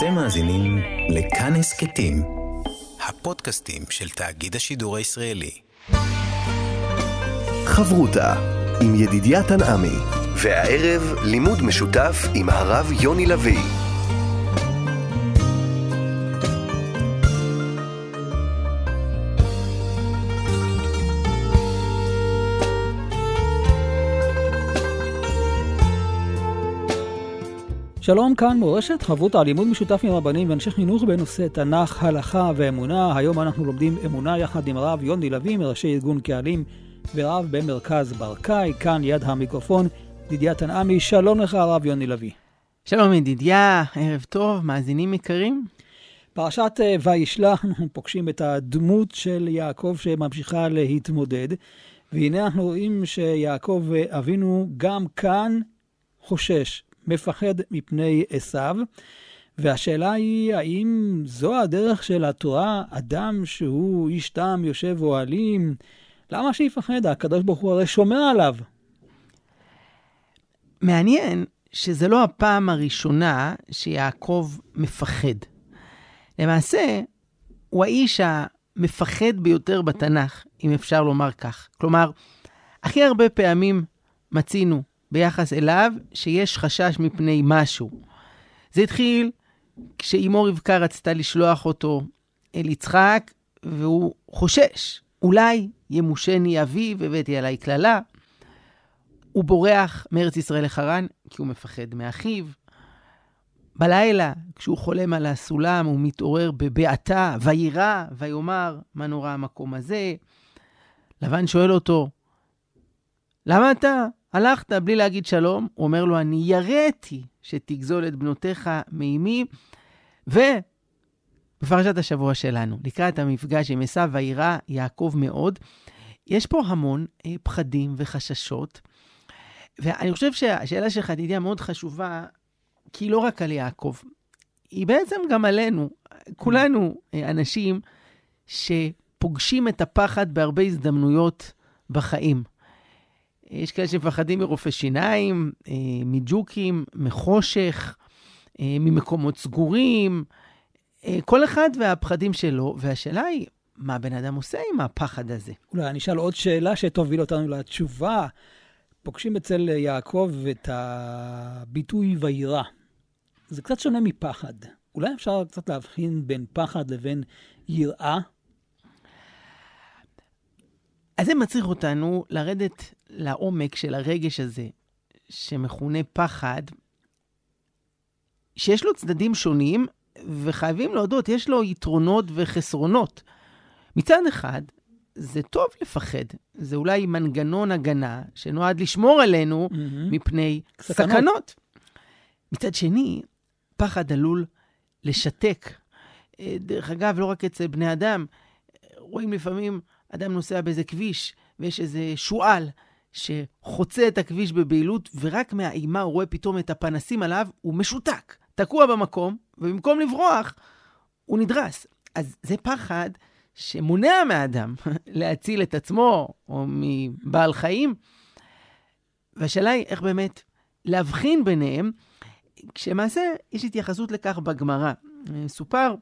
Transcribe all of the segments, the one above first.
אתם מאזינים לכאן הסכתים, הפודקאסטים של תאגיד השידור הישראלי. חברותה עם ידידיה תנעמי, והערב לימוד משותף עם הרב יוני לביא. שלום, כאן מורשת, חברותא, לימוד משותף עם רבנים ואנשי חינוך בנושא תנ"ך, הלכה ואמונה. היום אנחנו לומדים אמונה יחד עם הרב יוני לביא, מראשי ארגון קהלים ורב במרכז ברקאי. כאן ליד המיקרופון, ידידיה תנעמי. שלום לך, הרב יוני לביא. שלום ידידיה, ערב טוב, מאזינים יקרים. פרשת אה, וישלח, אנחנו פוגשים את הדמות של יעקב שממשיכה להתמודד, והנה אנחנו רואים שיעקב אבינו גם כאן חושש, מפחד מפני עשיו. והשאלה היא, האם זו הדרך של התורה, אדם שהוא איש תם, יושב אוהלים, למה שיפחד? הקדוש ברוך הוא הרי שומר עליו. מעניין שזה לא הפעם הראשונה שיעקב מפחד. למעשה, הוא האיש המפחד ביותר בתנ"ך, אם אפשר לומר כך. כלומר, הכי הרבה פעמים מצינו ביחס אליו שיש חשש מפני משהו. זה התחיל כשאימו רבקה רצתה לשלוח אותו אל יצחק, והוא חושש, אולי ימושני אבי והבאתי עליי קללה. הוא בורח מארץ ישראל לחרן, כי הוא מפחד מאחיו. בלילה, כשהוא חולם על הסולם, הוא מתעורר בבעתה, ויירא, ויאמר, מה נורא המקום הזה? לבן שואל אותו, למה אתה הלכת בלי להגיד שלום? הוא אומר לו, אני יראתי שתגזול את בנותיך מאימי. ובפרשת השבוע שלנו, לקראת המפגש עם עשיו ויירא יעקב מאוד, יש פה המון אה, פחדים וחששות. ואני חושב שהשאלה שלך, ידידיה, מאוד חשובה, כי היא לא רק על יעקב, היא בעצם גם עלינו. כולנו אה, אנשים שפוגשים את הפחד בהרבה הזדמנויות בחיים. יש כאלה שמפחדים מרופא שיניים, אה, מג'וקים, מחושך, אה, ממקומות סגורים, כל אחד והפחדים שלו, והשאלה היא, מה בן אדם עושה עם הפחד הזה? אולי אני אשאל עוד שאלה שתוביל אותנו לתשובה. פוגשים אצל יעקב את הביטוי וירא. זה קצת שונה מפחד. אולי אפשר קצת להבחין בין פחד לבין יראה? אז זה מצריך אותנו לרדת לעומק של הרגש הזה, שמכונה פחד, שיש לו צדדים שונים, וחייבים להודות, יש לו יתרונות וחסרונות. מצד אחד, זה טוב לפחד. זה אולי מנגנון הגנה שנועד לשמור עלינו mm-hmm. מפני סכנות. סכנות. מצד שני, פחד עלול לשתק. אה, דרך אגב, לא רק אצל בני אדם, רואים לפעמים אדם נוסע באיזה כביש, ויש איזה שועל שחוצה את הכביש בבהילות, ורק מהאימה הוא רואה פתאום את הפנסים עליו, הוא משותק, תקוע במקום, ובמקום לברוח, הוא נדרס. אז זה פחד שמונע מאדם להציל את עצמו או מבעל חיים. והשאלה היא איך באמת להבחין ביניהם, כשלמעשה יש התייחסות לכך בגמרא. סופר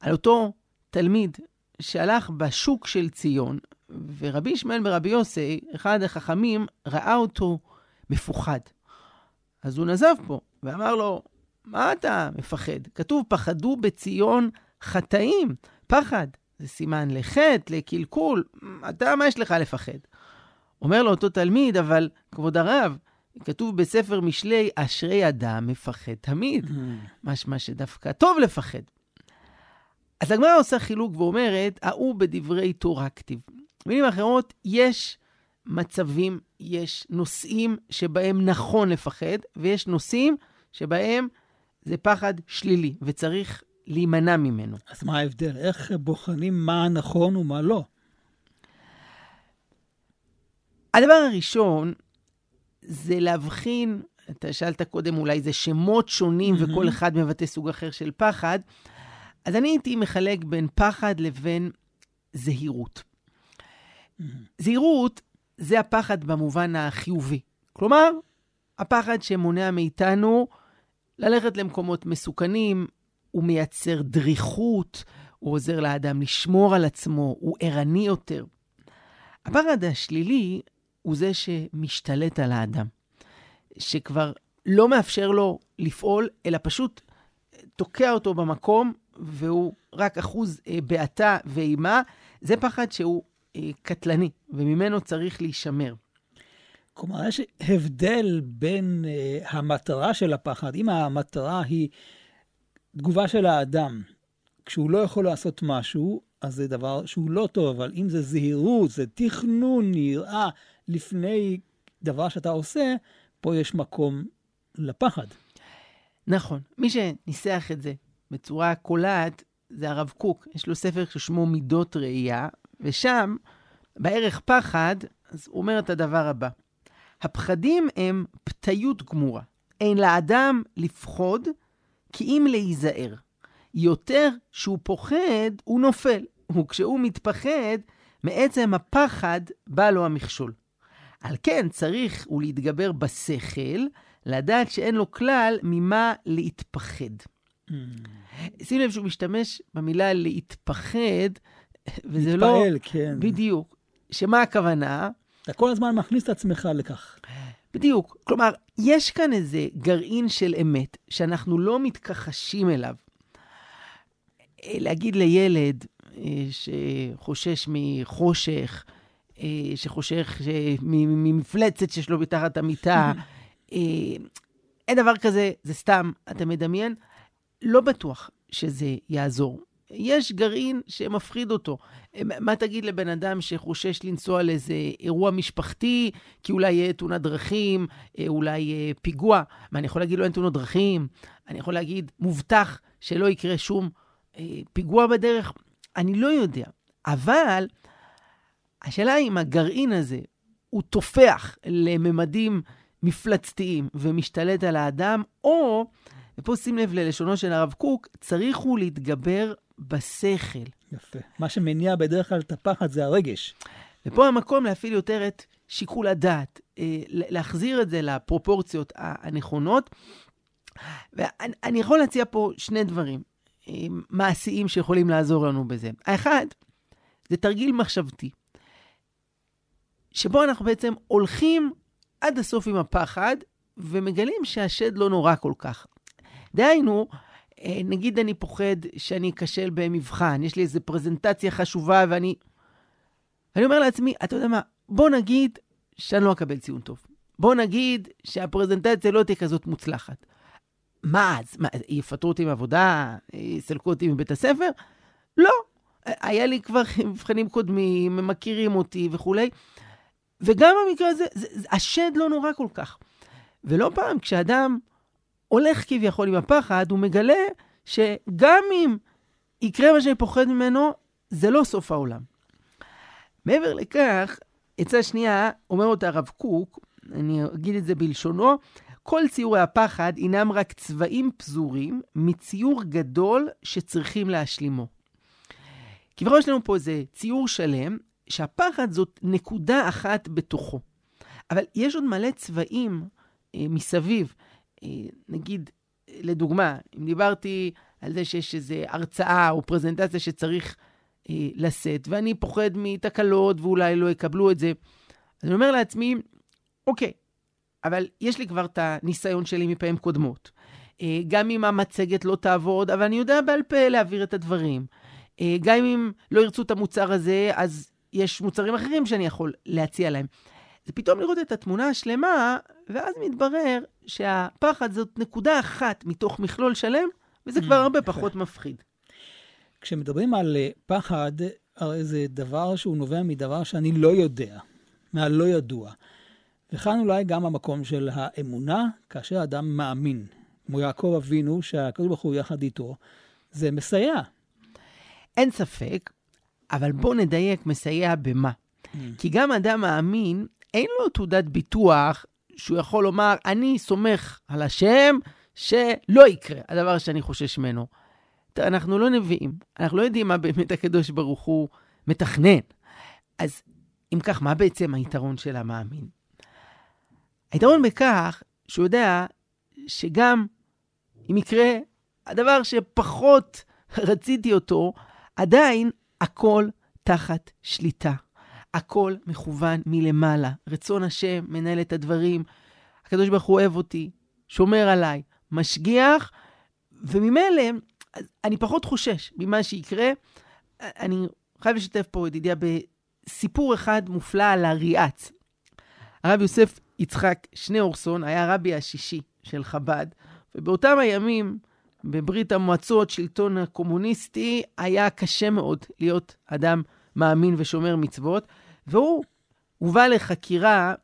על אותו תלמיד שהלך בשוק של ציון, ורבי ישמעאל ורבי יוסי, אחד החכמים, ראה אותו מפוחד. אז הוא נזב פה ואמר לו, מה אתה מפחד? כתוב, פחדו בציון חטאים. פחד זה סימן לחטא, לקלקול. אתה, מה יש לך לפחד? אומר לו אותו תלמיד, אבל כבוד הרב, כתוב בספר משלי, אשרי אדם מפחד תמיד. Mm. משמע שדווקא טוב לפחד. אז הגמרא עושה חילוק ואומרת, ההוא בדברי תורה כתיב. במילים אחרות, יש מצבים, יש נושאים שבהם נכון לפחד, ויש נושאים שבהם זה פחד שלילי, וצריך להימנע ממנו. אז מה ההבדל? איך בוחנים מה נכון ומה לא? הדבר הראשון זה להבחין, אתה שאלת קודם, אולי זה שמות שונים mm-hmm. וכל אחד מבטא סוג אחר של פחד, אז אני הייתי מחלק בין פחד לבין זהירות. זהירות זה הפחד במובן החיובי. כלומר, הפחד שמונע מאיתנו ללכת למקומות מסוכנים, הוא מייצר דריכות, הוא עוזר לאדם לשמור על עצמו, הוא ערני יותר. הפחד השלילי הוא זה שמשתלט על האדם, שכבר לא מאפשר לו לפעול, אלא פשוט תוקע אותו במקום, והוא רק אחוז אה, בעתה ואימה. זה פחד שהוא אה, קטלני, וממנו צריך להישמר. כלומר, יש הבדל בין uh, המטרה של הפחד, אם המטרה היא תגובה של האדם, כשהוא לא יכול לעשות משהו, אז זה דבר שהוא לא טוב, אבל אם זה זהירות, זה תכנון, יראה לפני דבר שאתה עושה, פה יש מקום לפחד. נכון. מי שניסח את זה בצורה קולעת זה הרב קוק. יש לו ספר ששמו מידות ראייה, ושם, בערך פחד, אז הוא אומר את הדבר הבא: הפחדים הם פתיות גמורה. אין לאדם לפחוד, כי אם להיזהר. יותר שהוא פוחד, הוא נופל. וכשהוא מתפחד, מעצם הפחד בא לו המכשול. על כן צריך הוא להתגבר בשכל, לדעת שאין לו כלל ממה להתפחד. Mm. שים לב שהוא משתמש במילה להתפחד, וזה לא... להתפעל, כן. בדיוק. שמה הכוונה? אתה כל הזמן מכניס את עצמך לכך. בדיוק. כלומר, יש כאן איזה גרעין של אמת שאנחנו לא מתכחשים אליו. להגיד לילד אה, שחושש מחושך, אה, שחושך ממפלצת שיש לו מתחת המיטה, אה, אין דבר כזה, זה סתם, אתה מדמיין? לא בטוח שזה יעזור. יש גרעין שמפחיד אותו. מה תגיד לבן אדם שחושש לנסוע לאיזה אירוע משפחתי, כי אולי יהיה תאונת דרכים, אה, אולי יהיה פיגוע? מה, אני יכול להגיד לו אין תאונות דרכים? אני יכול להגיד, מובטח שלא יקרה שום אה, פיגוע בדרך? אני לא יודע. אבל השאלה אם הגרעין הזה הוא תופח לממדים מפלצתיים ומשתלט על האדם, או, ופה שים לב ללשונו של הרב קוק, צריך הוא להתגבר בשכל. יפה. מה שמניע בדרך כלל את הפחד זה הרגש. ופה המקום להפעיל יותר את שיקול הדעת, אה, להחזיר את זה לפרופורציות הנכונות. ואני יכול להציע פה שני דברים אה, מעשיים שיכולים לעזור לנו בזה. האחד, זה תרגיל מחשבתי, שבו אנחנו בעצם הולכים עד הסוף עם הפחד, ומגלים שהשד לא נורא כל כך. דהיינו, אה, נגיד אני פוחד שאני אכשל במבחן, יש לי איזו פרזנטציה חשובה ואני... אני אומר לעצמי, אתה יודע מה, בוא נגיד שאני לא אקבל ציון טוב. בוא נגיד שהפרזנטציה לא תהיה כזאת מוצלחת. מה אז? מה, יפטרו אותי מעבודה? יסלקו אותי מבית הספר? לא. היה לי כבר מבחנים קודמים, הם מכירים אותי וכולי. וגם במקרה הזה, זה, זה, השד לא נורא כל כך. ולא פעם, כשאדם הולך כביכול עם הפחד, הוא מגלה שגם אם יקרה מה שאני פוחד ממנו, זה לא סוף העולם. מעבר לכך, עצה שנייה, אומר אותה הרב קוק, אני אגיד את זה בלשונו, כל ציורי הפחד הינם רק צבעים פזורים מציור גדול שצריכים להשלימו. כביכול יש לנו פה איזה ציור שלם, שהפחד זאת נקודה אחת בתוכו. אבל יש עוד מלא צבעים אה, מסביב. נגיד, לדוגמה, אם דיברתי על זה שיש איזו הרצאה או פרזנטציה שצריך אה, לשאת, ואני פוחד מתקלות ואולי לא יקבלו את זה, אז אני אומר לעצמי, אוקיי, אבל יש לי כבר את הניסיון שלי מפעמים קודמות. אה, גם אם המצגת לא תעבוד, אבל אני יודע בעל פה להעביר את הדברים. אה, גם אם לא ירצו את המוצר הזה, אז יש מוצרים אחרים שאני יכול להציע להם. זה פתאום לראות את התמונה השלמה, ואז מתברר שהפחד זאת נקודה אחת מתוך מכלול שלם, וזה כבר mm, הרבה פחות מפחיד. כשמדברים על אה, פחד, הרי זה דבר שהוא נובע מדבר שאני לא יודע, מהלא ידוע. וכאן אולי גם המקום של האמונה, כאשר אדם מאמין, כמו יעקב אבינו, שהקדוש ברוך הוא יחד איתו, זה מסייע. אין ספק, אבל בואו נדייק, מסייע במה. Mm. כי גם אדם מאמין, אין לו תעודת ביטוח שהוא יכול לומר, אני סומך על השם שלא יקרה הדבר שאני חושש ממנו. אנחנו לא נביאים, אנחנו לא יודעים מה באמת הקדוש ברוך הוא מתכנן. אז אם כך, מה בעצם היתרון של המאמין? היתרון בכך שהוא יודע שגם אם יקרה הדבר שפחות רציתי אותו, עדיין הכל תחת שליטה. הכל מכוון מלמעלה. רצון השם מנהל את הדברים. הקדוש ברוך הוא אוהב אותי, שומר עליי, משגיח, וממילא אני פחות חושש ממה שיקרה. אני חייב לשתף פה, ידידיה, בסיפור אחד מופלא על הריאץ. הרב יוסף יצחק שניאורסון היה הרבי השישי של חב"ד, ובאותם הימים, בברית המועצות, שלטון הקומוניסטי, היה קשה מאוד להיות אדם מאמין ושומר מצוות, והוא הובא לחקירה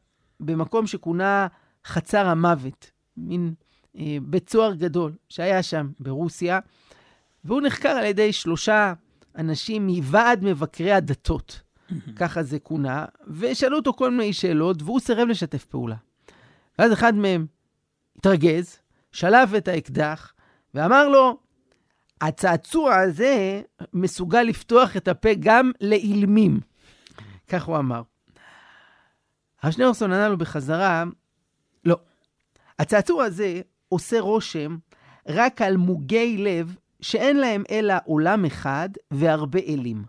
במקום שכונה חצר המוות, מין אה, בית סוהר גדול שהיה שם ברוסיה, והוא נחקר על ידי שלושה אנשים מוועד מבקרי הדתות, ככה זה כונה, ושאלו אותו כל מיני שאלות, והוא סירב לשתף פעולה. ואז אחד מהם התרגז, שלף את האקדח, ואמר לו, הצעצוע הזה מסוגל לפתוח את הפה גם לאילמים. כך הוא אמר. הרב שניאורסון ענה לו בחזרה, לא. הצעצוע הזה עושה רושם רק על מוגי לב שאין להם אלא עולם אחד והרבה אלים.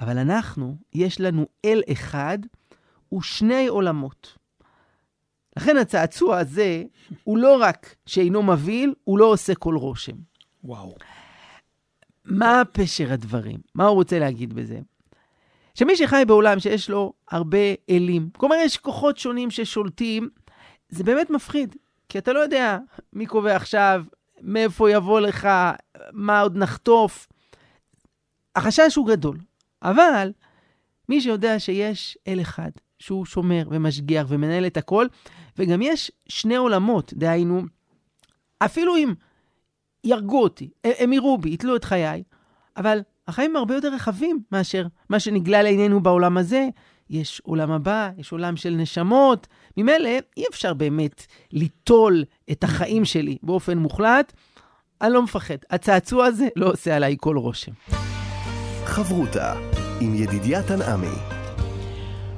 אבל אנחנו, יש לנו אל אחד ושני עולמות. לכן הצעצוע הזה הוא לא רק שאינו מבהיל, הוא לא עושה כל רושם. וואו. מה פשר הדברים? מה הוא רוצה להגיד בזה? שמי שחי בעולם שיש לו הרבה אלים, כלומר יש כוחות שונים ששולטים, זה באמת מפחיד, כי אתה לא יודע מי קובע עכשיו, מאיפה יבוא לך, מה עוד נחטוף. החשש הוא גדול, אבל מי שיודע שיש אל אחד, שהוא שומר ומשגיח ומנהל את הכל, וגם יש שני עולמות, דהיינו, אפילו אם יהרגו אותי, הם יראו בי, יתלו את חיי, אבל החיים הרבה יותר רחבים מאשר מה שנגלה לעינינו בעולם הזה. יש עולם הבא, יש עולם של נשמות. ממילא אי אפשר באמת ליטול את החיים שלי באופן מוחלט. אני לא מפחד. הצעצוע הזה לא עושה עליי כל רושם. חברותה עם ידידיה תנעמי.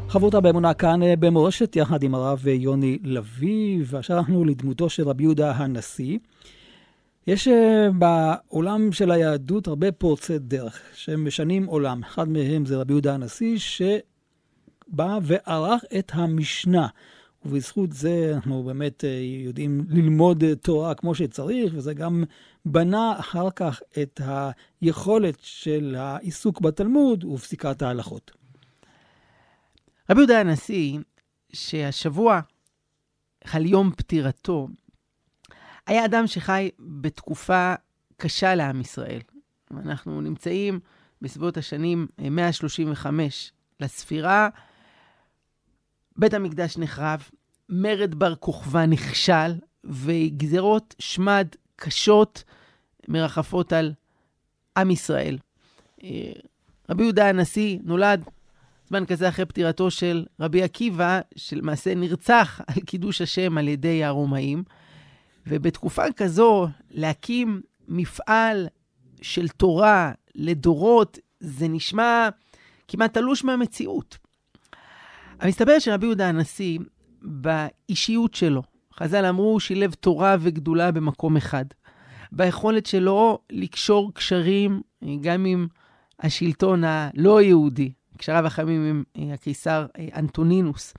חברותה באמונה כאן אה, במורשת, יחד עם הרב יוני לביא, ועכשיו אנחנו לדמותו של רבי יהודה הנשיא. יש אה, בעולם של היהדות הרבה פורצי דרך שהם משנים עולם. אחד מהם זה רבי יהודה הנשיא, שבא וערך את המשנה. ובזכות זה אנחנו באמת אה, יודעים ללמוד תורה כמו שצריך, וזה גם בנה אחר כך את היכולת של העיסוק בתלמוד ופסיקת ההלכות. רבי יהודה הנשיא, שהשבוע חל יום פטירתו, היה אדם שחי בתקופה קשה לעם ישראל. אנחנו נמצאים בסביבות השנים 135 לספירה, בית המקדש נחרב, מרד בר כוכבא נכשל, וגזרות שמד קשות מרחפות על עם ישראל. אה, רבי יהודה הנשיא נולד זמן כזה אחרי פטירתו של רבי עקיבא, שלמעשה נרצח על קידוש השם על ידי הרומאים. ובתקופה כזו, להקים מפעל של תורה לדורות, זה נשמע כמעט תלוש מהמציאות. מסתבר שרבי יהודה הנשיא, באישיות שלו, חז"ל אמרו, שילב תורה וגדולה במקום אחד. ביכולת שלו לקשור קשרים גם עם השלטון הלא יהודי, קשריו החמים עם אה, הקיסר אה, אנטונינוס.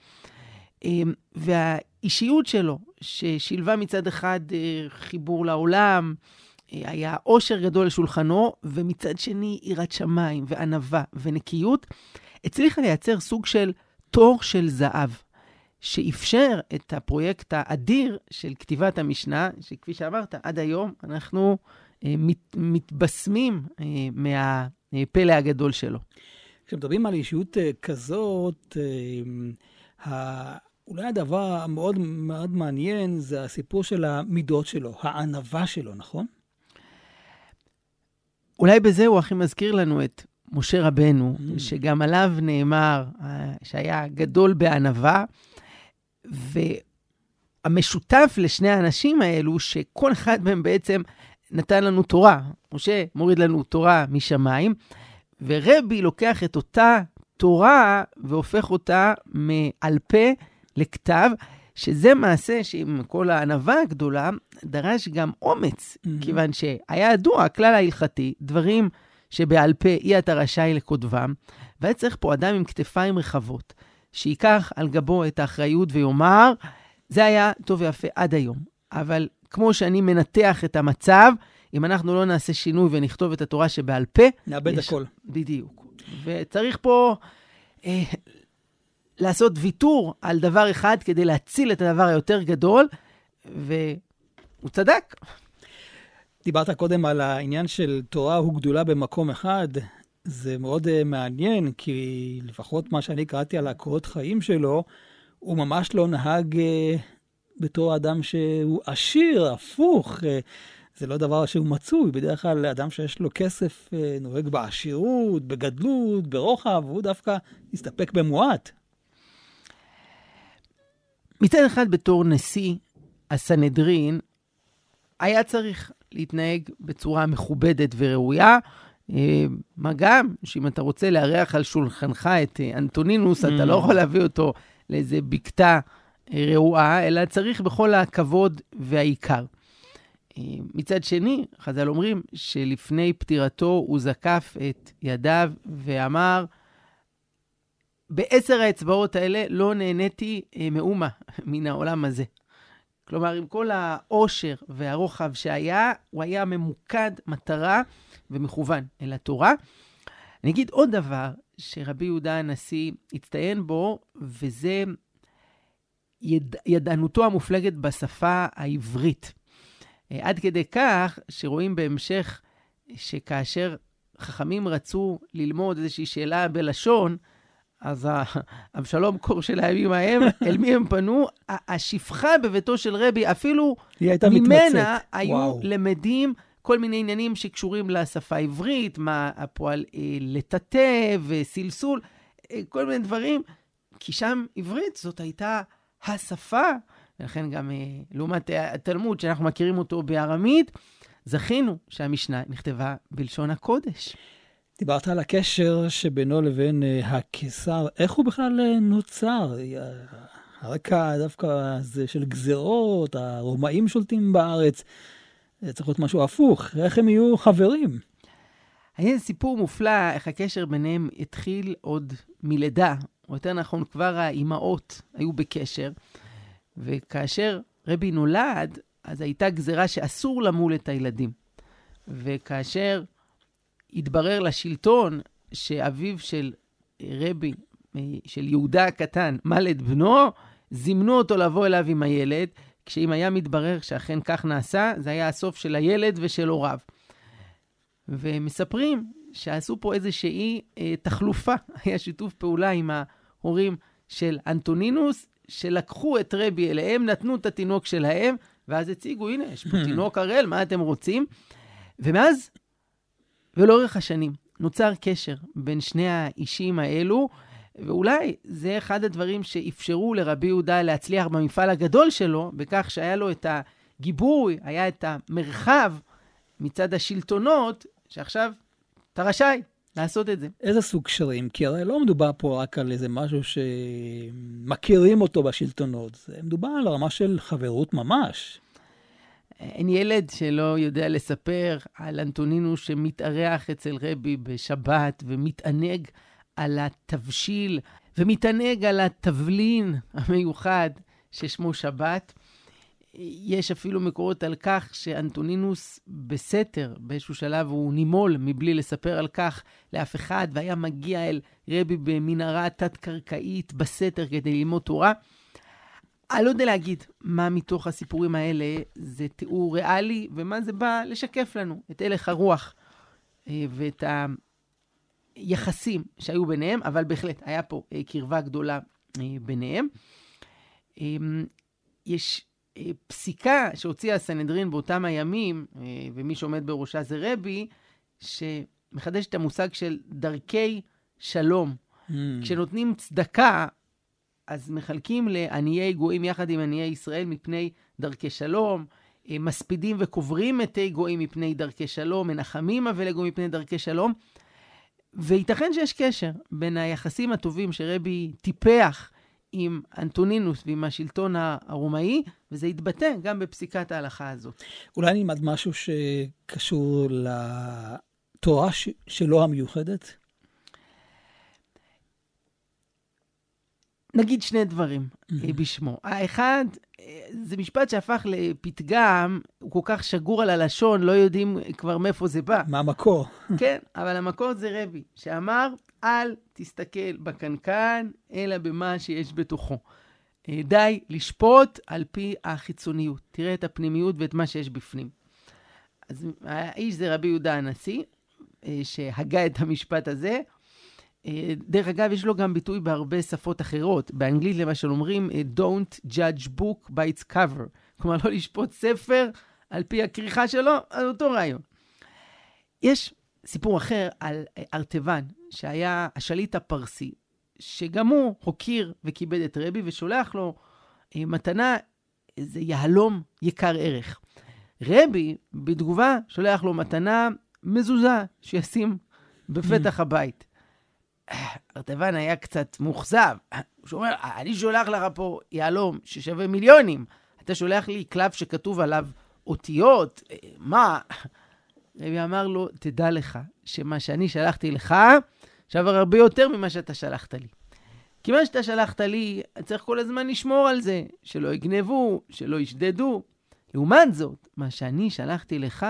אה, והאישיות שלו, ששילבה מצד אחד חיבור לעולם, היה עושר גדול לשולחנו, ומצד שני יראת שמיים וענווה ונקיות, הצליחה לייצר סוג של תור של זהב, שאפשר את הפרויקט האדיר של כתיבת המשנה, שכפי שאמרת, עד היום אנחנו מת, מתבשמים מהפלא הגדול שלו. כשמדברים על אישיות אה, כזאת, אה, אולי הדבר המאוד מאוד מעניין זה הסיפור של המידות שלו, הענווה שלו, נכון? אולי בזה הוא הכי מזכיר לנו את משה רבנו, mm. שגם עליו נאמר אה, שהיה גדול בענווה, והמשותף לשני האנשים האלו, שכל אחד מהם בעצם נתן לנו תורה. משה מוריד לנו תורה משמיים, ורבי לוקח את אותה תורה והופך אותה מעל פה לכתב, שזה מעשה שעם כל הענווה הגדולה, דרש גם אומץ, mm-hmm. כיוון שהיה ידוע, הכלל ההלכתי, דברים שבעל פה אי אתה רשאי לכותבם, והיה צריך פה אדם עם כתפיים רחבות, שייקח על גבו את האחריות ויאמר, זה היה טוב ויפה עד היום, אבל כמו שאני מנתח את המצב, אם אנחנו לא נעשה שינוי ונכתוב את התורה שבעל פה... נאבד יש... הכל. בדיוק. וצריך פה אה, לעשות ויתור על דבר אחד כדי להציל את הדבר היותר גדול, והוא צדק. דיברת קודם על העניין של תורה וגדולה במקום אחד. זה מאוד uh, מעניין, כי לפחות מה שאני קראתי על הקורות חיים שלו, הוא ממש לא נהג uh, בתור אדם שהוא עשיר, הפוך. Uh, זה לא דבר שהוא מצוי. בדרך כלל אדם שיש לו כסף נוהג בעשירות, בגדלות, ברוחב, והוא דווקא הסתפק במועט. מצד אחד, בתור נשיא הסנהדרין, היה צריך להתנהג בצורה מכובדת וראויה. אה, מה גם שאם אתה רוצה לארח על שולחנך את אה, אנטונינוס, אתה לא mm. יכול להביא אותו לאיזה בקתה אה, רעועה, אלא צריך בכל הכבוד והעיקר. מצד שני, חז"ל אומרים שלפני פטירתו הוא זקף את ידיו ואמר, בעשר האצבעות האלה לא נהניתי מאומה מן העולם הזה. כלומר, עם כל העושר והרוחב שהיה, הוא היה ממוקד מטרה ומכוון אל התורה. אני אגיד עוד דבר שרבי יהודה הנשיא הצטיין בו, וזה יד... ידענותו המופלגת בשפה העברית. אה, עד כדי כך שרואים בהמשך שכאשר חכמים רצו ללמוד איזושהי שאלה בלשון, אז אבשלום קור של הימים ההם, אל מי הם פנו? השפחה בביתו של רבי, אפילו ממנה מתמצאת. היו וואו. למדים כל מיני עניינים שקשורים לשפה העברית, מה הפועל אה, לטאטא וסלסול, אה, כל מיני דברים, כי שם עברית זאת הייתה השפה, ולכן גם אה, לעומת התלמוד, שאנחנו מכירים אותו בארמית, זכינו שהמשנה נכתבה בלשון הקודש. דיברת על הקשר שבינו לבין uh, הקיסר, איך הוא בכלל uh, נוצר? הרקע דווקא הזה של גזרות, הרומאים שולטים בארץ, צריך להיות משהו הפוך, איך הם יהיו חברים? היה סיפור מופלא איך הקשר ביניהם התחיל עוד מלידה, או יותר נכון, כבר האימהות היו בקשר, וכאשר רבי נולד, אז הייתה גזרה שאסור למול את הילדים. וכאשר התברר לשלטון שאביו של רבי, של יהודה הקטן, מלד בנו, זימנו אותו לבוא אליו עם הילד, כשאם היה מתברר שאכן כך נעשה, זה היה הסוף של הילד ושל הוריו. ומספרים שעשו פה איזושהי אה, תחלופה, היה שיתוף פעולה עם ההורים של אנטונינוס, שלקחו את רבי אליהם, נתנו את התינוק שלהם, ואז הציגו, הנה, יש פה תינוק הראל, מה אתם רוצים? ומאז ולאורך השנים נוצר קשר בין שני האישים האלו, ואולי זה אחד הדברים שאפשרו לרבי יהודה להצליח במפעל הגדול שלו, בכך שהיה לו את הגיבוי, היה את המרחב מצד השלטונות, שעכשיו אתה רשאי לעשות את זה. איזה סוג קשרים? כי הרי לא מדובר פה רק על איזה משהו שמכירים אותו בשלטונות, זה מדובר על רמה של חברות ממש. אין ילד שלא יודע לספר על אנטונינו שמתארח אצל רבי בשבת ומתענג על התבשיל ומתענג על התבלין המיוחד ששמו שבת. יש אפילו מקורות על כך שאנטונינוס בסתר, באיזשהו שלב הוא נימול מבלי לספר על כך לאף אחד, והיה מגיע אל רבי במנהרה תת-קרקעית בסתר כדי ללמוד תורה. אני לא יודע להגיד מה מתוך הסיפורים האלה זה תיאור ריאלי, ומה זה בא לשקף לנו את הלך הרוח אה, ואת היחסים שהיו ביניהם, אבל בהחלט היה פה אה, קרבה גדולה אה, ביניהם. יש פסיקה שהוציאה הסנהדרין באותם הימים, ומי שעומד בראשה זה רבי, שמחדש את המושג של דרכי שלום. Mm. כשנותנים צדקה, אז מחלקים לעניי גויים יחד עם עניי ישראל מפני דרכי שלום, אה, מספידים וקוברים מתי גויים מפני דרכי שלום, מנחמים אבל לגויים מפני דרכי שלום. וייתכן שיש קשר בין היחסים הטובים שרבי טיפח עם אנטונינוס ועם השלטון הרומאי, וזה התבטא גם בפסיקת ההלכה הזאת. אולי נלמד משהו שקשור לתורה. שלו המיוחדת? נגיד שני דברים mm-hmm. בשמו. האחד, זה משפט שהפך לפתגם, הוא כל כך שגור על הלשון, לא יודעים כבר מאיפה זה בא. מה המקור? כן, אבל המקור זה רבי, שאמר, אל תסתכל בקנקן, אלא במה שיש בתוכו. אה, די לשפוט על פי החיצוניות. תראה את הפנימיות ואת מה שיש בפנים. אז האיש זה רבי יהודה הנשיא, אה, שהגה את המשפט הזה. אה, דרך אגב, יש לו גם ביטוי בהרבה שפות אחרות. באנגלית למשל אומרים, Don't judge book by its cover. כלומר, לא לשפוט ספר על פי הכריכה שלו, על אותו רעיון. יש סיפור אחר על ארטבן, שהיה השליט הפרסי, שגם הוא הוקיר וכיבד את רבי ושולח לו אה, מתנה, איזה יהלום יקר ערך. רבי, בתגובה, שולח לו מתנה מזוזה שישים בפתח הבית. ארטבן היה קצת מאוכזב. הוא אומר, אני שולח לך פה יהלום ששווה מיליונים. אתה שולח לי קלף שכתוב עליו אותיות, אה, מה? רבי אמר לו, תדע לך שמה שאני שלחתי לך שווה הרבה יותר ממה שאתה שלחת לי. כי מה שאתה שלחת לי, צריך כל הזמן לשמור על זה, שלא יגנבו, שלא ישדדו. לעומת זאת, מה שאני שלחתי לך,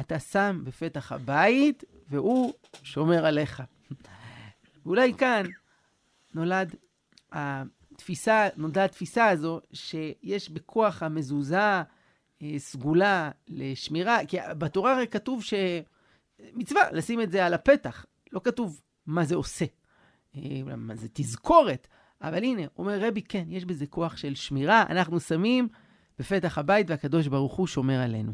אתה שם בפתח הבית, והוא שומר עליך. ואולי כאן נולד התפיסה, נולדה התפיסה הזו שיש בכוח המזוזה אה, סגולה לשמירה, כי בתורה הרי כתוב שמצווה לשים את זה על הפתח, לא כתוב מה זה עושה, אה, מה זה תזכורת, אבל הנה, אומר רבי, כן, יש בזה כוח של שמירה, אנחנו שמים בפתח הבית והקדוש ברוך הוא שומר עלינו.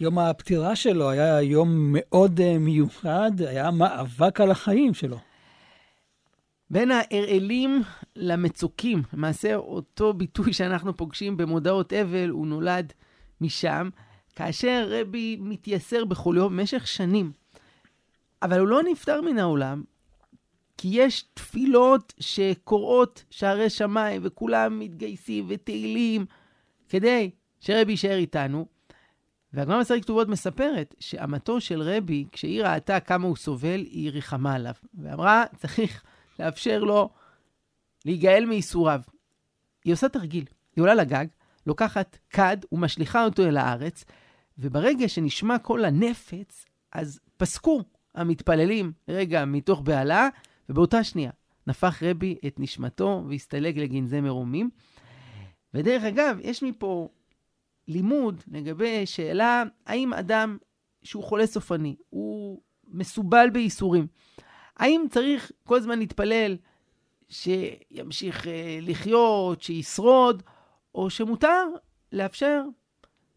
יום הפטירה שלו היה יום מאוד אה, מיוחד, היה מאבק על החיים שלו. בין ההרעלים למצוקים, למעשה אותו ביטוי שאנחנו פוגשים במודעות אבל, הוא נולד משם, כאשר רבי מתייסר בכל יום במשך שנים. אבל הוא לא נפטר מן העולם, כי יש תפילות שקוראות שערי שמיים, וכולם מתגייסים ותהילים, כדי שרבי יישאר איתנו. והגמרא מסר כתובות מספרת שאמתו של רבי, כשהיא ראתה כמה הוא סובל, היא ריחמה עליו. ואמרה, צריך לאפשר לו להיגאל מייסוריו. היא עושה תרגיל. היא עולה לגג, לוקחת כד ומשליכה אותו אל הארץ, וברגע שנשמע קול הנפץ, אז פסקו המתפללים רגע מתוך בהלה, ובאותה שנייה נפח רבי את נשמתו והסתלק לגנזי מרומים. ודרך אגב, יש מפה לימוד לגבי שאלה האם אדם שהוא חולה סופני, הוא מסובל בייסורים, האם צריך כל הזמן להתפלל שימשיך אה, לחיות, שישרוד, או שמותר לאפשר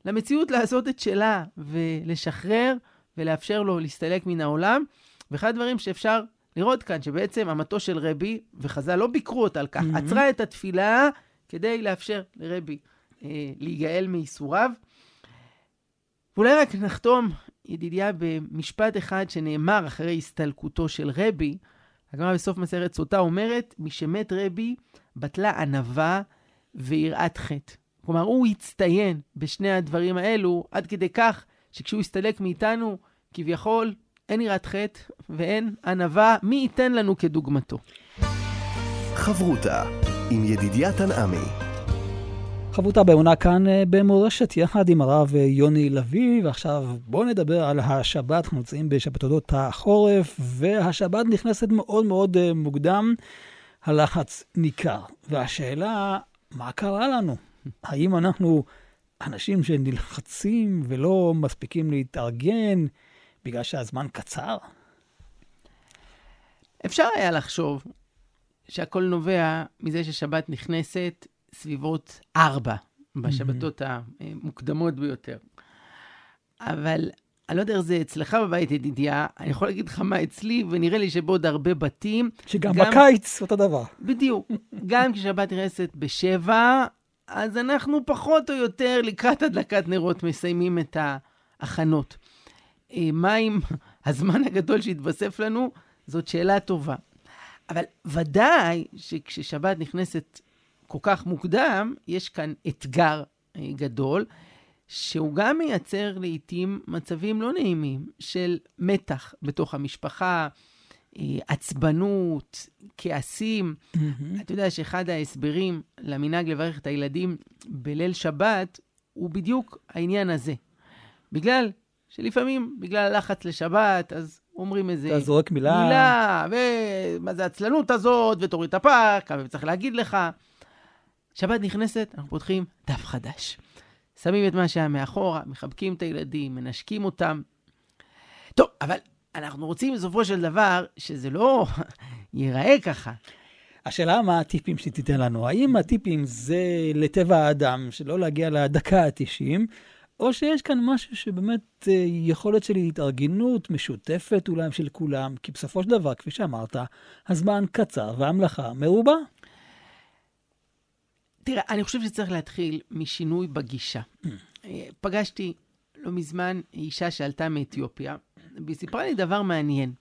למציאות לעשות את שלה ולשחרר ולאפשר לו להסתלק מן העולם. ואחד הדברים שאפשר לראות כאן, שבעצם המטוס של רבי, וחז"ל לא ביקרו אותה על כך, mm-hmm. עצרה את התפילה כדי לאפשר לרבי אה, להיגאל מייסוריו. ואולי רק נחתום ידידיה, במשפט אחד שנאמר אחרי הסתלקותו של רבי, הגמרא בסוף מסכת סוטה אומרת, משמת רבי בטלה ענווה ויראת חטא. כלומר, הוא הצטיין בשני הדברים האלו, עד כדי כך שכשהוא הסתלק מאיתנו, כביכול, אין יראת חטא ואין ענווה, מי ייתן לנו כדוגמתו. חברותה עם ידידיה תנעמי חבותה באמונה כאן אה, במורשת, יחד עם הרב אה, יוני לביא, ועכשיו בואו נדבר על השבת, אנחנו נמצאים בשבתות החורף, והשבת נכנסת מאוד מאוד אה, מוקדם, הלחץ ניכר. והשאלה, מה קרה לנו? האם אנחנו אנשים שנלחצים ולא מספיקים להתארגן בגלל שהזמן קצר? אפשר היה לחשוב שהכל נובע מזה ששבת נכנסת סביבות ארבע, בשבתות המוקדמות ביותר. אבל אני לא יודע איך זה אצלך בבית, ידידיה, אני יכול להגיד לך מה אצלי, ונראה לי שבעוד הרבה בתים... שגם גם, בקיץ אותו דבר. בדיוק. גם כששבת נכנסת בשבע, אז אנחנו פחות או יותר לקראת הדלקת נרות מסיימים את ההכנות. אה, מה עם הזמן הגדול שהתווסף לנו? זאת שאלה טובה. אבל ודאי שכששבת נכנסת כל כך מוקדם, יש כאן אתגר אה, גדול, שהוא גם מייצר לעיתים מצבים לא נעימים של מתח בתוך המשפחה, אה, עצבנות, כעסים. Mm-hmm. אתה יודע שאחד ההסברים למנהג לברך את הילדים בליל שבת הוא בדיוק העניין הזה. בגלל שלפעמים, בגלל הלחץ לשבת, אז אומרים איזה... אתה זורק מילה. מילה, ומה זה העצלנות הזאת, ותוריד את הפארק, וצריך להגיד לך. שבת נכנסת, אנחנו פותחים דף חדש. שמים את מה שהיה מאחורה, מחבקים את הילדים, מנשקים אותם. טוב, אבל אנחנו רוצים בסופו של דבר שזה לא ייראה ככה. השאלה מה הטיפים שתיתן לנו. האם הטיפים זה לטבע האדם, שלא להגיע לדקה ה-90, או שיש כאן משהו שבאמת אה, יכולת של התארגנות משותפת אולי של כולם, כי בסופו של דבר, כפי שאמרת, הזמן קצר והמלאכה מרובה. תראה, אני חושב שצריך להתחיל משינוי בגישה. פגשתי לא מזמן אישה שעלתה מאתיופיה, והיא סיפרה לי דבר מעניין.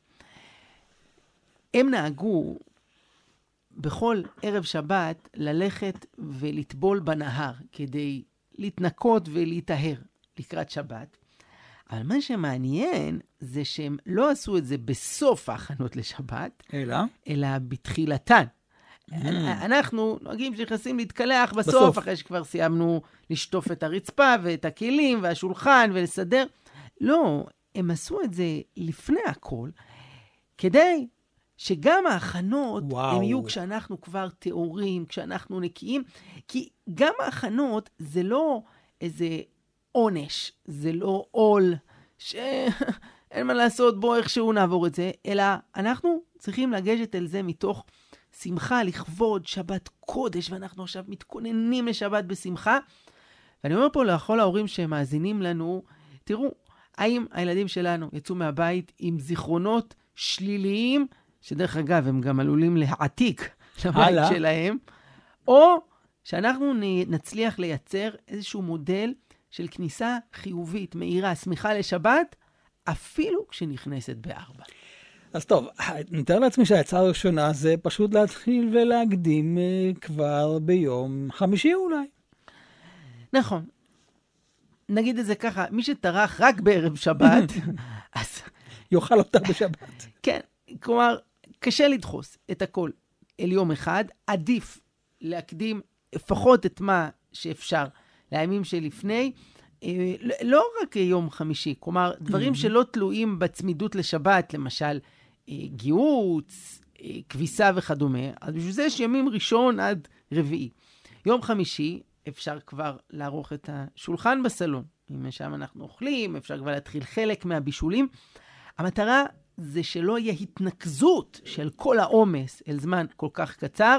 הם נהגו בכל ערב שבת ללכת ולטבול בנהר כדי להתנקות ולהיטהר לקראת שבת. אבל מה שמעניין זה שהם לא עשו את זה בסוף ההכנות לשבת, אלא? אלא בתחילתן. Mm. אנחנו נוהגים שנכנסים להתקלח בסוף, בסוף, אחרי שכבר סיימנו לשטוף את הרצפה ואת הכלים והשולחן ולסדר. לא, הם עשו את זה לפני הכל, כדי שגם ההכנות, וואו. הם יהיו כשאנחנו כבר טהורים, כשאנחנו נקיים, כי גם ההכנות זה לא איזה עונש, זה לא עול, שאין מה לעשות, בוא איכשהו נעבור את זה, אלא אנחנו צריכים לגשת אל זה מתוך שמחה, לכבוד שבת קודש, ואנחנו עכשיו מתכוננים לשבת בשמחה. ואני אומר פה לכל ההורים שמאזינים לנו, תראו, האם הילדים שלנו יצאו מהבית עם זיכרונות שליליים, שדרך אגב, הם גם עלולים להעתיק לבית שלהם, או שאנחנו נצליח לייצר איזשהו מודל של כניסה חיובית, מהירה, שמחה לשבת, אפילו כשנכנסת בארבע. אז טוב, אני מתאר לעצמי שהעצה הראשונה זה פשוט להתחיל ולהקדים אה, כבר ביום חמישי אולי. נכון. נגיד את זה ככה, מי שטרח רק בערב שבת, אז... יאכל אותה בשבת. כן, כלומר, קשה לדחוס את הכל אל יום אחד, עדיף להקדים לפחות את מה שאפשר לימים שלפני. אה, לא רק יום חמישי, כלומר, דברים שלא תלויים בצמידות לשבת, למשל, גיהוץ, אה, כביסה וכדומה, אז בשביל זה יש ימים ראשון עד רביעי. יום חמישי אפשר כבר לערוך את השולחן בסלון. אם שם אנחנו אוכלים, אפשר כבר להתחיל חלק מהבישולים. המטרה זה שלא יהיה התנקזות של כל העומס אל זמן כל כך קצר,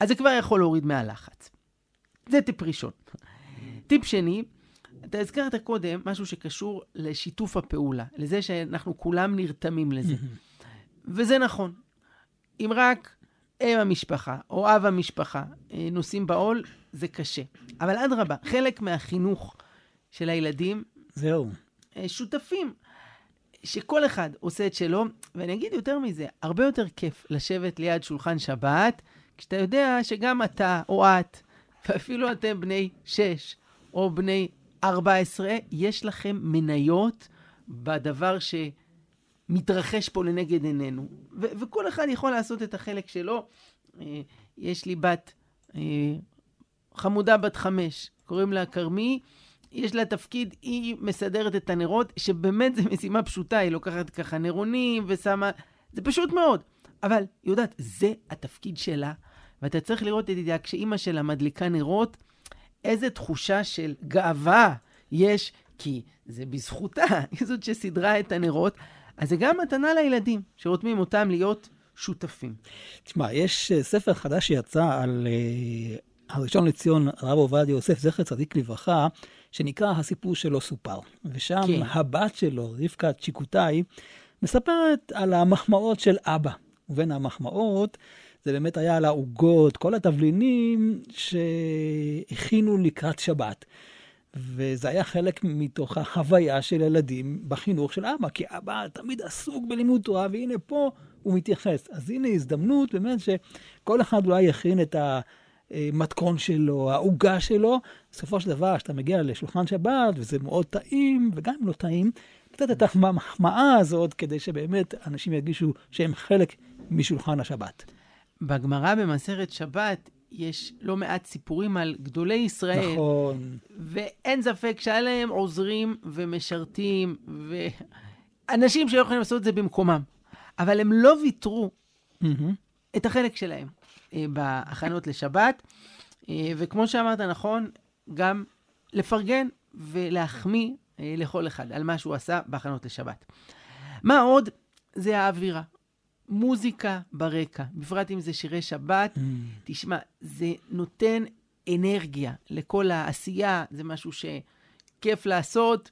אז זה כבר יכול להוריד מהלחץ. זה טיפ ראשון. טיפ שני, אתה הזכרת קודם משהו שקשור לשיתוף הפעולה, לזה שאנחנו כולם נרתמים לזה. וזה נכון. אם רק אם המשפחה או אב המשפחה אה, נושאים בעול, זה קשה. אבל אדרבה, חלק מהחינוך של הילדים... זהו. אה, שותפים. שכל אחד עושה את שלו, ואני אגיד יותר מזה, הרבה יותר כיף לשבת ליד שולחן שבת, כשאתה יודע שגם אתה או את, ואפילו אתם בני 6 או בני 14, יש לכם מניות בדבר שמתרחש פה לנגד עינינו. ו- וכל אחד יכול לעשות את החלק שלו. אה, יש לי בת אה, חמודה בת חמש, קוראים לה כרמי. יש לה תפקיד, היא מסדרת את הנרות, שבאמת זו משימה פשוטה, היא לוקחת ככה נרונים ושמה... זה פשוט מאוד. אבל היא יודעת, זה התפקיד שלה, ואתה צריך לראות, ידידיה, כשאימא שלה מדליקה נרות, איזה תחושה של גאווה יש, כי זה בזכותה, היא זאת שסידרה את הנרות. אז זה גם מתנה לילדים, שרותמים אותם להיות שותפים. תשמע, יש אה, ספר חדש שיצא על uh, הראשון לציון, הרב עובדיה יוסף, זכר צדיק לברכה, שנקרא הסיפור שלא סופר. ושם כן. הבת שלו, רבקה צ'יקוטאי, מספרת על המחמאות של אבא. ובין המחמאות, זה באמת היה על העוגות, כל התבלינים שהכינו לקראת שבת. וזה היה חלק מתוך החוויה של ילדים בחינוך של אבא, כי אבא תמיד עסוק בלימוד תורה, והנה פה הוא מתייחס. אז הנה הזדמנות באמת שכל אחד אולי יכין את המתכון שלו, העוגה שלו. בסופו של דבר, כשאתה מגיע לשולחן שבת, וזה מאוד טעים, וגם אם לא טעים, קצת את המחמאה הזאת, כדי שבאמת אנשים ירגישו שהם חלק משולחן השבת. בגמרא במסכת שבת יש לא מעט סיפורים על גדולי ישראל. נכון. ואין ספק שהיה להם עוזרים ומשרתים, ואנשים שהיו יכולים לעשות את זה במקומם. אבל הם לא ויתרו Mm-hmm. את החלק שלהם אה, בהכנות לשבת. אה, וכמו שאמרת נכון, גם לפרגן ולהחמיא אה, לכל אחד על מה שהוא עשה בהכנות לשבת. מה עוד? זה האווירה. מוזיקה ברקע, בפרט אם זה שירי שבת. Mm. תשמע, זה נותן אנרגיה לכל העשייה, זה משהו שכיף לעשות.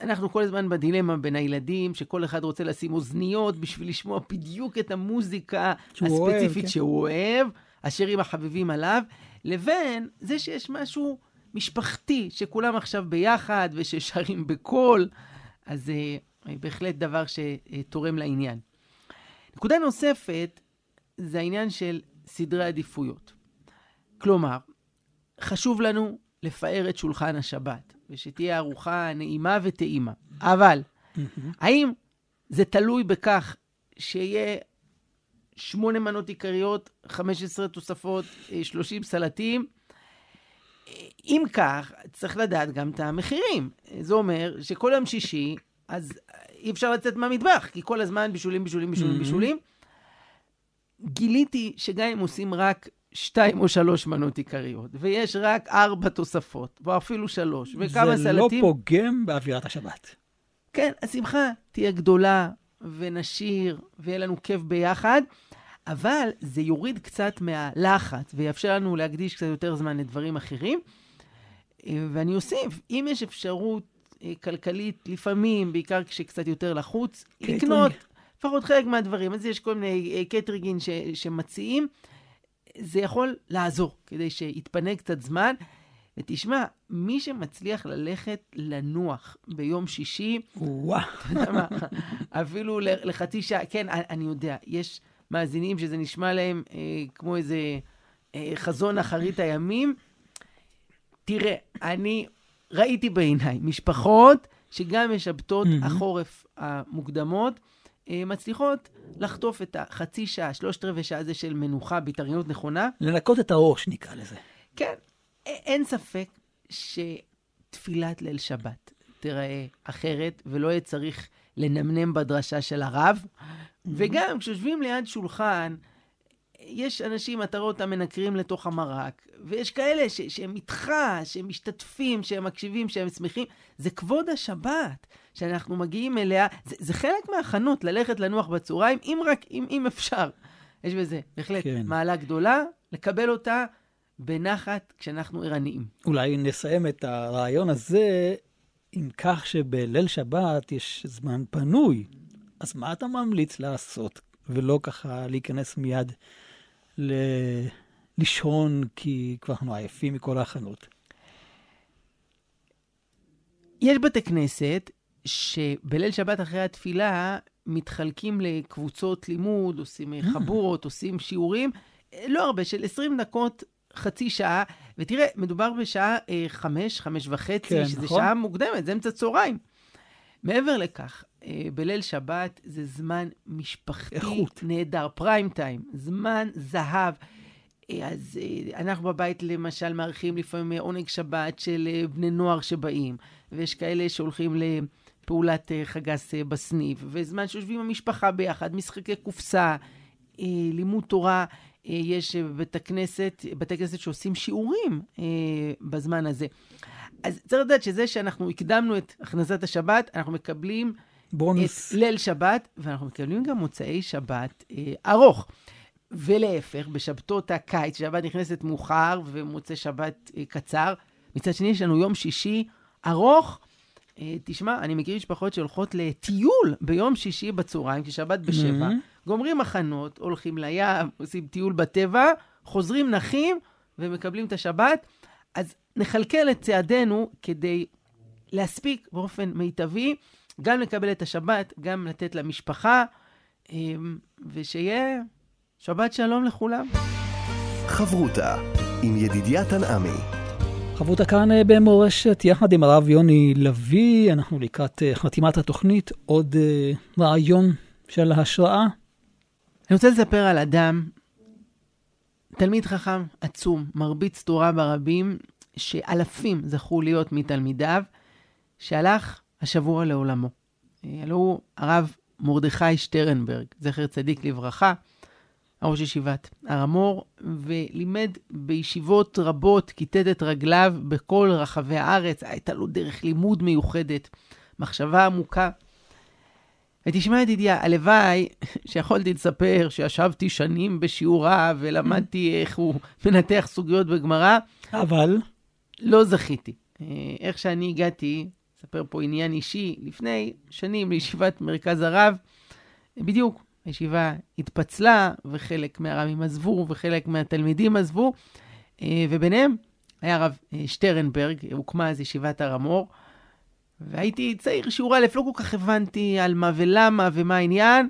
אנחנו כל הזמן בדילמה בין הילדים, שכל אחד רוצה לשים אוזניות בשביל לשמוע בדיוק את המוזיקה שהוא אוהב, הספציפית כן. שהוא אוהב, השירים החביבים עליו, לבין זה שיש משהו משפחתי, שכולם עכשיו ביחד וששרים בקול, אז זה בהחלט דבר שתורם לעניין. נקודה נוספת זה העניין של סדרי עדיפויות. כלומר, חשוב לנו לפאר את שולחן השבת, ושתהיה ארוחה נעימה וטעימה. אבל, האם זה תלוי בכך שיהיה שמונה מנות עיקריות, 15 תוספות, אה, 30 סלטים? אה, אם כך, צריך לדעת גם את המחירים. זה אומר שכל יום שישי, אז אי אפשר לצאת מהמטבח, כי כל הזמן בישולים, בישולים, בישולים, Mhm. בישולים. גיליתי שגם אם עושים רק שתיים או שלוש מנות עיקריות, ויש רק ארבע תוספות, או אפילו שלוש, וכמה זה סלטים... לא פוגם באווירת השבת. כן, השמחה תהיה גדולה, ונשיר, ויהיה לנו כיף ביחד, אבל זה יוריד קצת מהלחץ, ויאפשר לנו להקדיש קצת יותר זמן לדברים אחרים. ואני אוסיף, אם יש אפשרות כלכלית, לפעמים, בעיקר כשקצת יותר לחוץ, קייטרינג. לקנות לפחות חלק מהדברים. אז יש כל מיני אה, קייטרינגים ש, שמציעים, זה יכול לעזור, כדי שיתפנה קצת זמן. ותשמע, מי שמצליח ללכת לנוח ביום שישי, וואו. אתה יודע מה, אפילו לחצי שעה, כן, אני יודע, יש מאזינים שזה נשמע להם אה, כמו איזה אה, חזון אחרית הימים. תראה, אני ראיתי בעיניי משפחות שגם משבתות מהמם. החורף המוקדמות, אה, מצליחות לחטוף את החצי שעה, שלושת רבעי שעה הזה של מנוחה בהתארגנות נכונה, לנקות את הראש, נקרא לזה. כן, אין ספק שתפילת ליל שבת תיראה אחרת, ולא יהיה צריך לנמנם בדרשה של הרב. וגם כשיושבים ליד שולחן, יש אנשים, אתה רואה אותם מנקרים לתוך המרק, ויש כאלה ש- שהם איתך, שהם משתתפים, שהם מקשיבים, שהם שמחים. זה כבוד השבת שאנחנו מגיעים אליה. זה, זה חלק מההכנות, ללכת לנוח בצהריים, אם רק, אם, אם אפשר. יש בזה בהחלט כן. מעלה גדולה, לקבל אותה בנחת כשאנחנו ערניים. אולי נסיים את הרעיון הזה עם כך שבליל שבת יש זמן פנוי. אז מה אתה ממליץ לעשות, ולא ככה להיכנס מיד ל... לישון, כי כבר אנחנו עייפים מכל ההכנות. יש בתי כנסת שבליל שבת אחרי התפילה מתחלקים לקבוצות לימוד, עושים אה, חבורות, עושים שיעורים, לא הרבה, של 20 דקות, חצי שעה, ותראה, מדובר בשעה אה, חמש, חמש וחצי, כן, שזה נכון. שעה מוקדמת, זה אמצע צהריים. מעבר לכך, בליל שבת זה זמן משפחתי איכות. נהדר, פריים טיים, זמן זהב. אה, אז אה, אנחנו בבית למשל מארחים לפעמים אה, עונג שבת של אה, בני נוער שבאים, ויש כאלה שהולכים לפעולת אה, חגס אה, בסניף, וזמן שיושבים המשפחה ביחד, משחקי קופסה, אה, לימוד תורה. אה, יש אה, בית הכנסת, בתי כנסת שעושים שיעורים אה, בזמן הזה. אז צריך לדעת שזה שאנחנו הקדמנו את הכנסת השבת, אנחנו מקבלים בונוס. את ליל שבת, ואנחנו מקבלים גם מוצאי שבת אה, ארוך. ולהפך, בשבתות הקיץ, שבת נכנסת מאוחר ומוצאי שבת אה, קצר. מצד שני, יש לנו יום שישי ארוך. אה, תשמע, אני מכיר משפחות שהולכות לטיול ביום שישי בצהריים, כי שבת בשבע, Mhm. גומרים מחנות, הולכים לים, עושים טיול בטבע, חוזרים נחים ומקבלים את השבת. אז נכלכל את צעדינו כדי להספיק באופן מיטבי, גם לקבל את השבת, גם לתת למשפחה, אמ, ושיהיה שבת שלום לכולם. חברותה עם ידידיה תנעמי. חברותה כאן אה, במורשת, יחד עם הרב יוני לביא, אנחנו לקראת אה, חתימת התוכנית, עוד אה, רעיון של השראה. אני רוצה לספר על אדם, תלמיד חכם עצום, מרביץ תורה ברבים, שאלפים זכו להיות מתלמידיו, שהלך השבוע לעולמו. הלוא הוא הרב מרדכי שטרנברג, זכר צדיק לברכה, ראש ישיבת הר המור, ולימד בישיבות רבות, כיתת את רגליו בכל רחבי הארץ, הייתה לו דרך לימוד מיוחדת, מחשבה עמוקה. ותשמע ידידיה, הלוואי שיכולתי לספר שישבתי שנים בשיעוריו ולמדתי איך הוא מנתח סוגיות בגמרא. אבל? לא זכיתי. איך שאני הגעתי, אספר פה עניין אישי, לפני שנים לישיבת מרכז הרב, בדיוק, הישיבה התפצלה, וחלק מהרבים עזבו, וחלק מהתלמידים עזבו, וביניהם היה הרב שטרנברג, הוקמה אז ישיבת הר המור, והייתי צעיר, שיעור א', לא כל כך הבנתי על מה ולמה ומה העניין,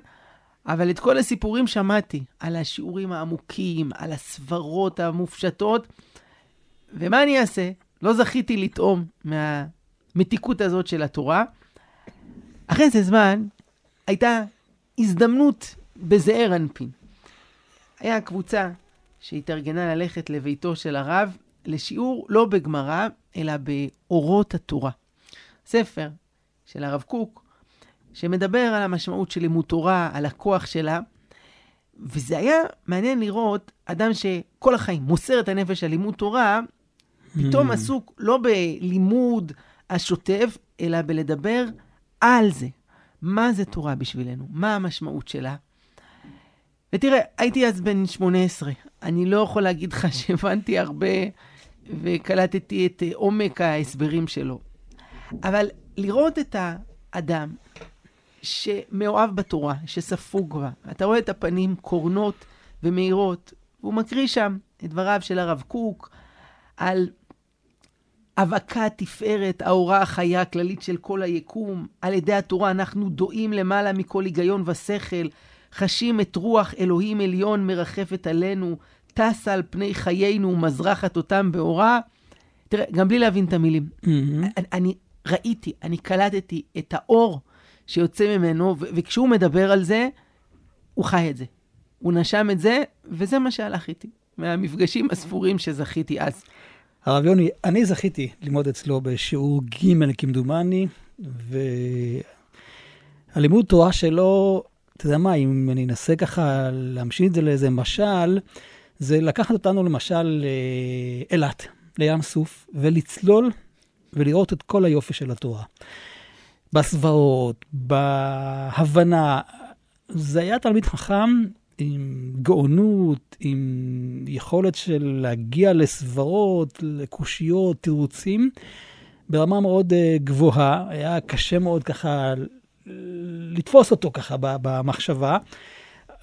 אבל את כל הסיפורים שמעתי, על השיעורים העמוקים, על הסברות המופשטות, ומה אני אעשה? לא זכיתי לטעום מהמתיקות הזאת של התורה. אחרי איזה זמן, הייתה הזדמנות בזעיר אנפין. היה קבוצה שהתארגנה ללכת לביתו של הרב לשיעור לא בגמרא, אלא באורות התורה. ספר של הרב קוק, שמדבר על המשמעות של לימוד תורה, על הכוח שלה, וזה היה מעניין לראות אדם שכל החיים מוסר את הנפש על לימוד תורה, פתאום mm. עסוק לא בלימוד השוטף, אלא בלדבר על זה. מה זה תורה בשבילנו? מה המשמעות שלה? ותראה, הייתי אז בן 18. אני לא יכול להגיד לך שהבנתי הרבה וקלטתי את עומק ההסברים שלו. אבל לראות את האדם שמאוהב בתורה, שספוג בה, אתה רואה את הפנים קורנות ומאירות, והוא מקריא שם את דבריו של הרב קוק על אבקה תפארת, האורה החיה הכללית של כל היקום. על ידי התורה אנחנו דועים למעלה מכל היגיון ושכל, חשים את רוח אלוהים עליון מרחפת עלינו, טסה על פני חיינו ומזרחת אותם באורה. תראה, גם בלי להבין את המילים, mm-hmm. אני, אני ראיתי, אני קלטתי את האור שיוצא ממנו, ו- וכשהוא מדבר על זה, הוא חי את זה. הוא נשם את זה, וזה מה שהלך איתי, מהמפגשים הספורים שזכיתי אז. הרב יוני, אני זכיתי ללמוד אצלו בשיעור ג' כמדומני, והלימוד תורה שלו, אתה יודע מה, אם אני אנסה ככה להמשיך את זה לאיזה משל, זה לקחת אותנו למשל לאילת, לים סוף, ולצלול ולראות את כל היופי של התורה. בסברות, בהבנה. זה היה תלמיד חכם עם גאונות, עם יכולת של להגיע לסברות, לקושיות, תירוצים, ברמה מאוד uh, גבוהה. היה קשה מאוד ככה לתפוס אותו ככה במחשבה.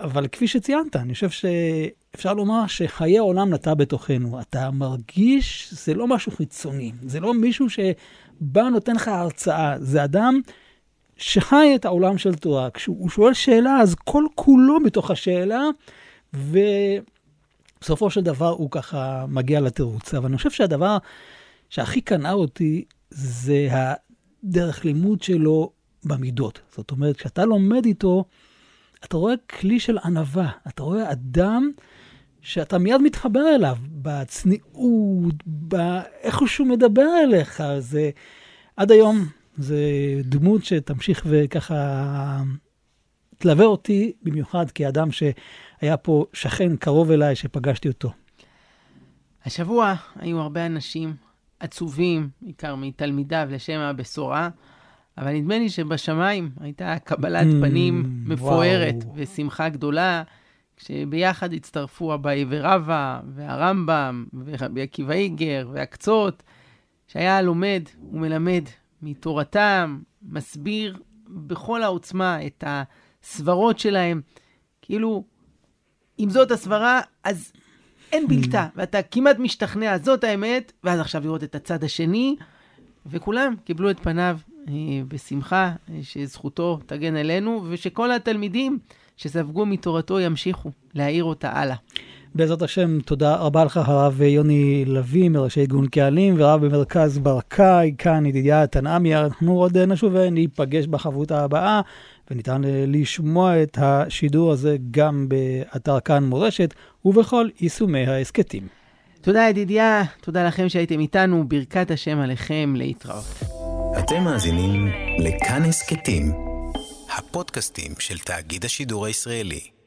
אבל כפי שציינת, אני חושב שאפשר לומר שחיי העולם נטע בתוכנו. אתה מרגיש, זה לא משהו חיצוני, זה לא מישהו שבא נותן לך הרצאה, זה אדם שחי את העולם של תורה. כשהוא שואל שאלה, אז כל כולו מתוך השאלה, ובסופו של דבר הוא ככה מגיע לתירוץ. אבל אני חושב שהדבר שהכי קנאה אותי זה הדרך לימוד שלו במידות. זאת אומרת, כשאתה לומד איתו, אתה רואה כלי של ענווה, אתה רואה אדם שאתה מיד מתחבר אליו, בצניעות, באיך שהוא מדבר אליך. זה, עד היום זה דמות שתמשיך וככה תלווה אותי, במיוחד כאדם שהיה פה שכן קרוב אליי, שפגשתי אותו. השבוע היו הרבה אנשים עצובים, בעיקר מתלמידיו, לשם הבשורה. אבל נדמה לי שבשמיים הייתה קבלת mm, פנים מפוארת וואו. ושמחה גדולה, כשביחד הצטרפו אביי ורבא, והרמב"ם, ורבי עקיבא איגר, והקצות, שהיה לומד ומלמד מתורתם, מסביר בכל העוצמה את הסברות שלהם. כאילו, אם זאת הסברה, אז אין בלתה, ואתה כמעט משתכנע, זאת האמת, ואז עכשיו לראות את הצד השני, וכולם קיבלו את פניו אה, בשמחה, אה, שזכותו תגן עלינו, ושכל התלמידים שספגו מתורתו ימשיכו להאיר אותה הלאה. בעזרת השם, תודה רבה לך, הרב יוני לביא, מראשי ארגון קהלים, ורב במרכז ברקאי, כאן ידידיה תנעמי. אנחנו עוד נשוב וניפגש בחברותה הבאה, וניתן לשמוע את השידור הזה גם באתר כאן מורשת, ובכל יישומי ההסכתים. תודה ידידיה, תודה לכם שהייתם איתנו, ברכת השם עליכם, להתראות. אתם מאזינים לכאן הסכתים, הפודקאסטים של תאגיד השידור הישראלי.